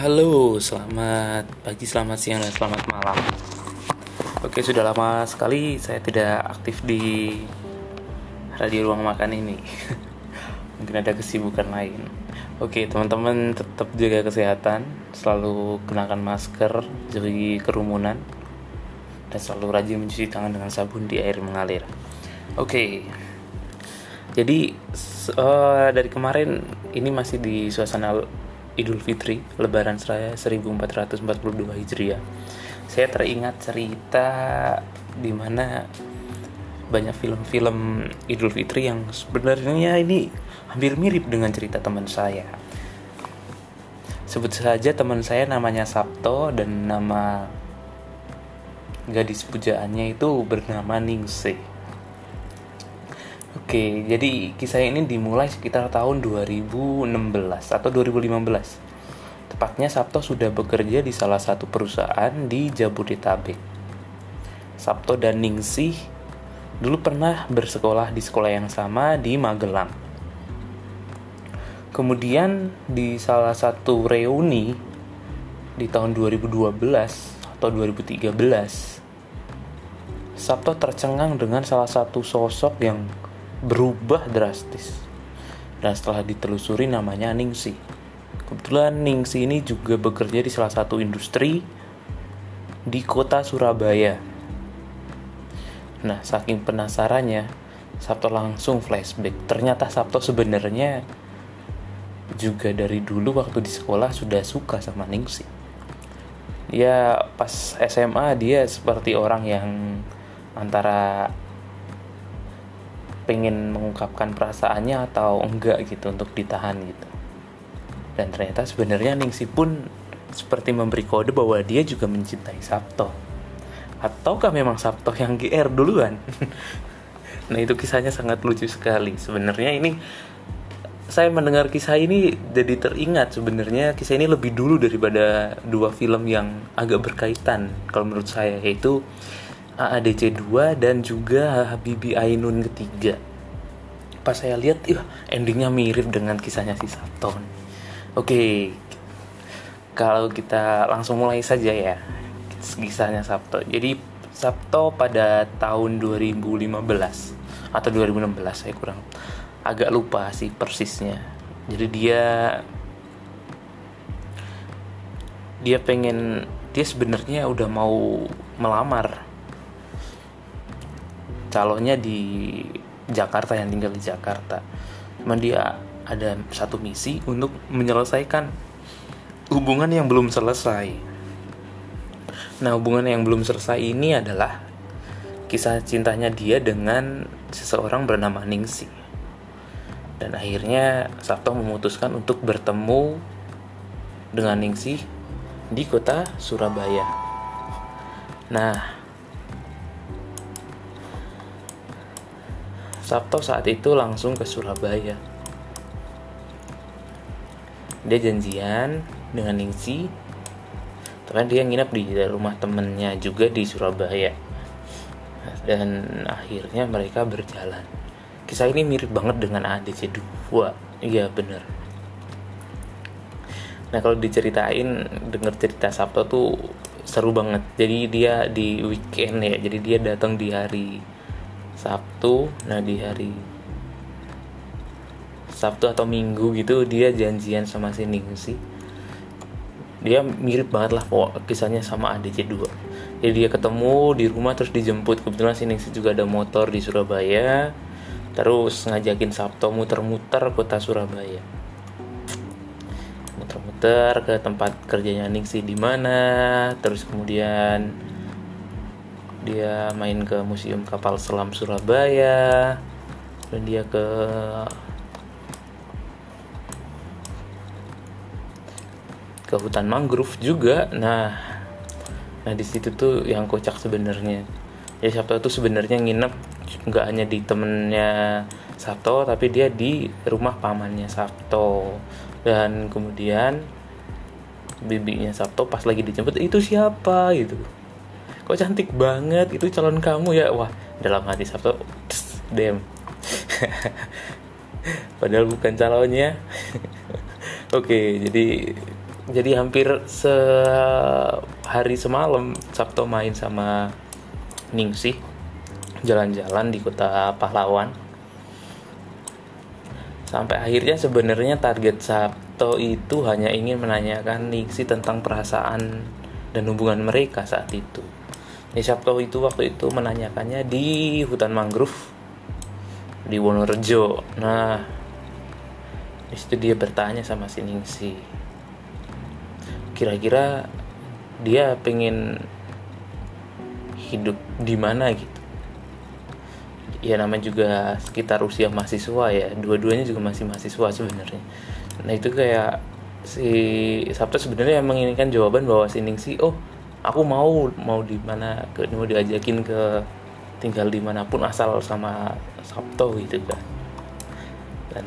Halo, selamat pagi, selamat siang, dan selamat malam. Oke, sudah lama sekali saya tidak aktif di radio ruang makan ini. Mungkin ada kesibukan lain. Oke, teman-teman tetap jaga kesehatan, selalu kenakan masker, jauhi kerumunan, dan selalu rajin mencuci tangan dengan sabun di air mengalir. Oke, jadi uh, dari kemarin ini masih di suasana Idul Fitri Lebaran Seraya 1442 Hijriah. Saya teringat cerita di mana banyak film-film Idul Fitri yang sebenarnya ini hampir mirip dengan cerita teman saya. Sebut saja teman saya namanya Sabto dan nama gadis pujaannya itu bernama Ningsih Oke, jadi kisah ini dimulai sekitar tahun 2016 atau 2015. Tepatnya Sabto sudah bekerja di salah satu perusahaan di Jabodetabek. Sabto dan Ningsih dulu pernah bersekolah di sekolah yang sama di Magelang. Kemudian di salah satu reuni di tahun 2012 atau 2013, Sabto tercengang dengan salah satu sosok yang berubah drastis. Dan setelah ditelusuri namanya Ningsi. Kebetulan Ningsi ini juga bekerja di salah satu industri di kota Surabaya. Nah, saking penasarannya, Sabto langsung flashback. Ternyata Sabto sebenarnya juga dari dulu waktu di sekolah sudah suka sama Ningsi. Ya, pas SMA dia seperti orang yang antara pengen mengungkapkan perasaannya atau enggak gitu untuk ditahan gitu. Dan ternyata sebenarnya Ningsi pun seperti memberi kode bahwa dia juga mencintai Sabto. Ataukah memang Sabto yang GR duluan? Nah itu kisahnya sangat lucu sekali. Sebenarnya ini saya mendengar kisah ini jadi teringat sebenarnya kisah ini lebih dulu daripada dua film yang agak berkaitan kalau menurut saya yaitu AADC 2 dan juga Habibi Ainun ketiga. Pas saya lihat ya endingnya mirip dengan kisahnya si Sabton oke kalau kita langsung mulai saja ya kisahnya Sabto. Jadi Sabto pada tahun 2015 atau 2016 saya kurang agak lupa sih persisnya. Jadi dia dia pengen dia sebenarnya udah mau melamar calonnya di Jakarta yang tinggal di Jakarta. Cuman dia ada satu misi untuk menyelesaikan hubungan yang belum selesai. Nah hubungan yang belum selesai ini adalah kisah cintanya dia dengan seseorang bernama Ningsi. Dan akhirnya Sabto memutuskan untuk bertemu dengan Ningsi di kota Surabaya. Nah Sabto saat itu langsung ke Surabaya. Dia janjian dengan Ningsi, ternyata dia nginep di rumah temennya juga di Surabaya. Dan akhirnya mereka berjalan. Kisah ini mirip banget dengan ADC 2. Iya bener. Nah kalau diceritain denger cerita Sabto tuh seru banget. Jadi dia di weekend ya. Jadi dia datang di hari Sabtu nah di hari Sabtu atau Minggu gitu dia janjian sama si Ningsi dia mirip banget lah kok kisahnya sama ADC 2 jadi dia ketemu di rumah terus dijemput. Kebetulan si Ningsi juga ada motor di Surabaya. Terus ngajakin Sabtu muter-muter kota Surabaya. Muter-muter ke tempat kerjanya Ningsi di mana. Terus kemudian dia main ke museum kapal selam Surabaya. Dan dia ke ke hutan mangrove juga. Nah nah di situ tuh yang kocak sebenarnya. Ya Sabto itu sebenarnya nginep nggak hanya di temennya Sabto tapi dia di rumah pamannya Sabto. Dan kemudian bibinya Sabto pas lagi dijemput itu siapa? gitu kok cantik banget itu calon kamu ya. Wah dalam hati Sabto dem. Padahal bukan calonnya. Oke jadi jadi hampir sehari semalam Sabto main sama Ningsih jalan-jalan di kota pahlawan. Sampai akhirnya sebenarnya target Sabto itu hanya ingin menanyakan Ningsih tentang perasaan dan hubungan mereka saat itu ya, Sabto itu waktu itu menanyakannya di hutan mangrove di Wonorejo. Nah di situ dia bertanya sama si Ningsih kira-kira dia pengen hidup di mana gitu? Ya namanya juga sekitar usia mahasiswa ya. Dua-duanya juga masih mahasiswa sebenarnya. Nah itu kayak si Sabtu sebenarnya menginginkan jawaban bahwa si Ningsi oh aku mau mau di mana ke mau diajakin ke tinggal di mana pun asal sama Sabto gitu kan. Dan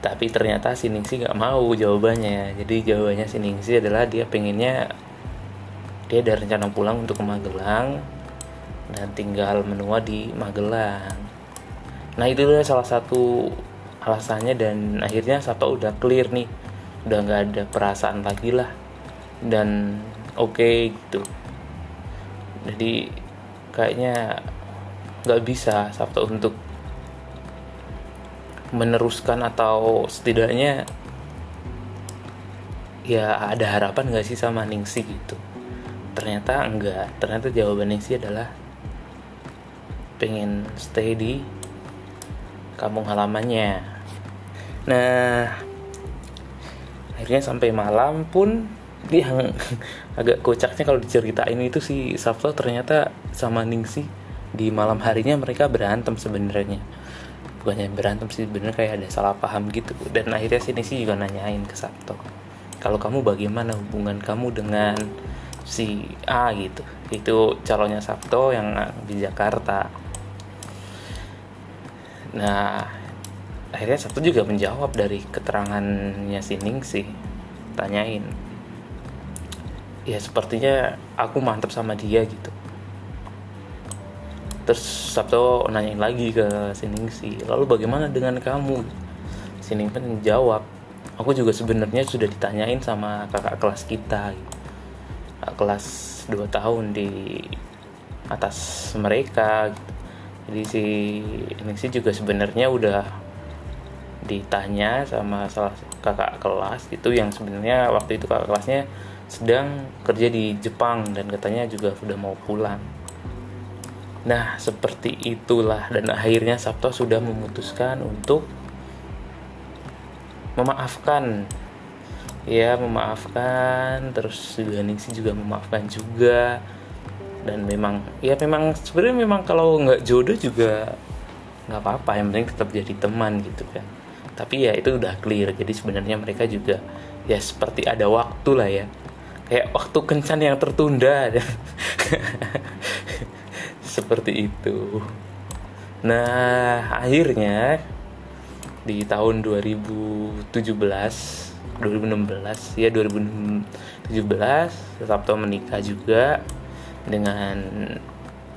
tapi ternyata si Ningsi nggak mau jawabannya. Jadi jawabannya si Ningsi adalah dia pengennya dia ada rencana pulang untuk ke Magelang dan tinggal menua di Magelang. Nah itu salah satu alasannya dan akhirnya Sato udah clear nih. Udah nggak ada perasaan lagi lah. Dan oke okay, gitu jadi kayaknya nggak bisa Sabto untuk meneruskan atau setidaknya ya ada harapan gak sih sama Ningsi gitu? Ternyata enggak ternyata jawaban Ningsi adalah pengen stay di kampung halamannya. Nah akhirnya sampai malam pun yang agak kocaknya kalau diceritain itu si Sabto ternyata sama Ningsi di malam harinya mereka berantem sebenarnya. Bukannya berantem sih bener kayak ada salah paham gitu. Dan akhirnya sini sih juga nanyain ke Sabto kalau kamu bagaimana hubungan kamu dengan si A? gitu. Itu calonnya Sabto yang di Jakarta. Nah akhirnya Sabto juga menjawab dari keterangannya si Ning sih tanyain ya sepertinya aku mantap sama dia gitu. Terus Sabto nanyain lagi ke Siningsi lalu bagaimana dengan kamu? Sining kan jawab aku juga sebenarnya sudah ditanyain sama kakak kelas kita kakak kelas 2 tahun di atas mereka gitu. jadi si Ningsi juga sebenarnya udah ditanya sama salah kakak kelas itu yang sebenarnya waktu itu kakak kelasnya sedang kerja di Jepang dan katanya juga sudah mau pulang Nah, seperti itulah dan akhirnya Sabto sudah memutuskan untuk memaafkan. Ya, memaafkan, terus juga Ningsi juga memaafkan juga. Dan memang ya memang sebenarnya memang kalau nggak jodoh juga nggak apa-apa, yang penting tetap jadi teman gitu kan. Tapi ya itu udah clear. Jadi sebenarnya mereka juga ya seperti ada waktu lah ya. Kayak waktu kencan yang tertunda. seperti itu. Nah akhirnya di tahun 2017 2016 ya 2017 Sabto menikah juga dengan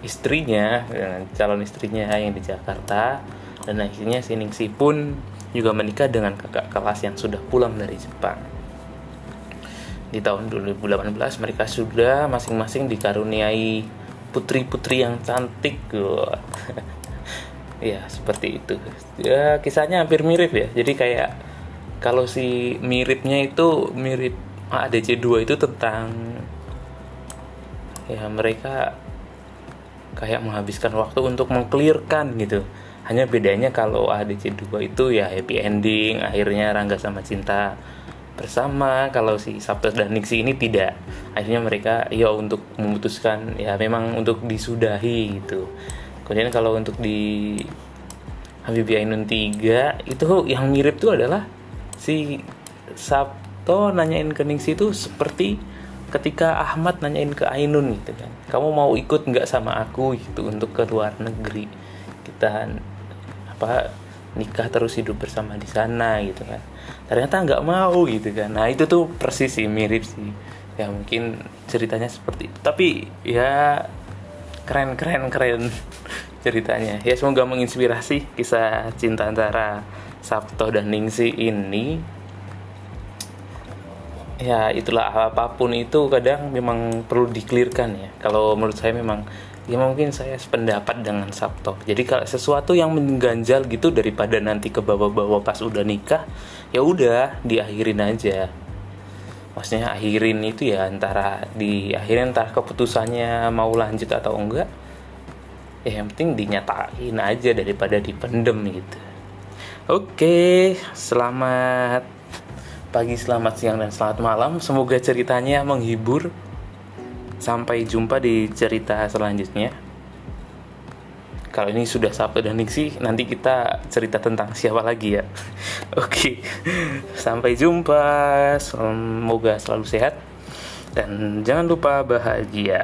istrinya dengan calon istrinya yang di Jakarta. Dan akhirnya si Ningsi pun juga menikah dengan kakak kelas yang sudah pulang dari Jepang di tahun 2018 mereka sudah masing-masing dikaruniai putri-putri yang cantik ya seperti itu. Ya kisahnya hampir mirip ya. Jadi kayak kalau si miripnya itu mirip ADC 2 itu tentang ya mereka kayak menghabiskan waktu untuk mengklirkan gitu. Hanya bedanya kalau ADC 2 itu ya happy ending akhirnya Rangga sama Cinta bersama. Kalau si Sabtu dan Nixi ini tidak. Akhirnya mereka ya untuk memutuskan ya memang untuk disudahi gitu. Kemudian kalau untuk di Habibie Ainun 3 itu yang mirip tuh adalah si Sabto nanyain ke Nixi itu seperti ketika Ahmad nanyain ke Ainun gitu kan. Kamu mau ikut nggak sama aku gitu untuk ke luar negeri? Kita apa nikah terus hidup bersama di sana gitu kan. Ternyata nggak mau gitu kan. Nah itu tuh persis sih mirip sih. Ya mungkin ceritanya seperti itu. Tapi ya keren keren keren ceritanya. Ya semoga menginspirasi kisah cinta antara Sabto dan Ningsi ini. Ya itulah apa pun itu kadang memang perlu diklirkan ya. Kalau menurut saya memang ya mungkin saya sependapat dengan Sabto jadi kalau sesuatu yang mengganjal gitu daripada nanti ke bawah-bawah pas udah nikah ya udah diakhirin aja. Maksudnya akhirin itu ya antara di akhirin antara keputusannya mau lanjut atau enggak ya yang penting dinyatain aja daripada dipendem gitu. Oke selamat pagi selamat siang dan selamat malam. Semoga ceritanya menghibur sampai jumpa di cerita selanjutnya. Kalau ini sudah Sabtu dan Nixi nanti kita cerita tentang siapa lagi ya. Oke sampai jumpa. Semoga selalu sehat. Dan jangan lupa bahagia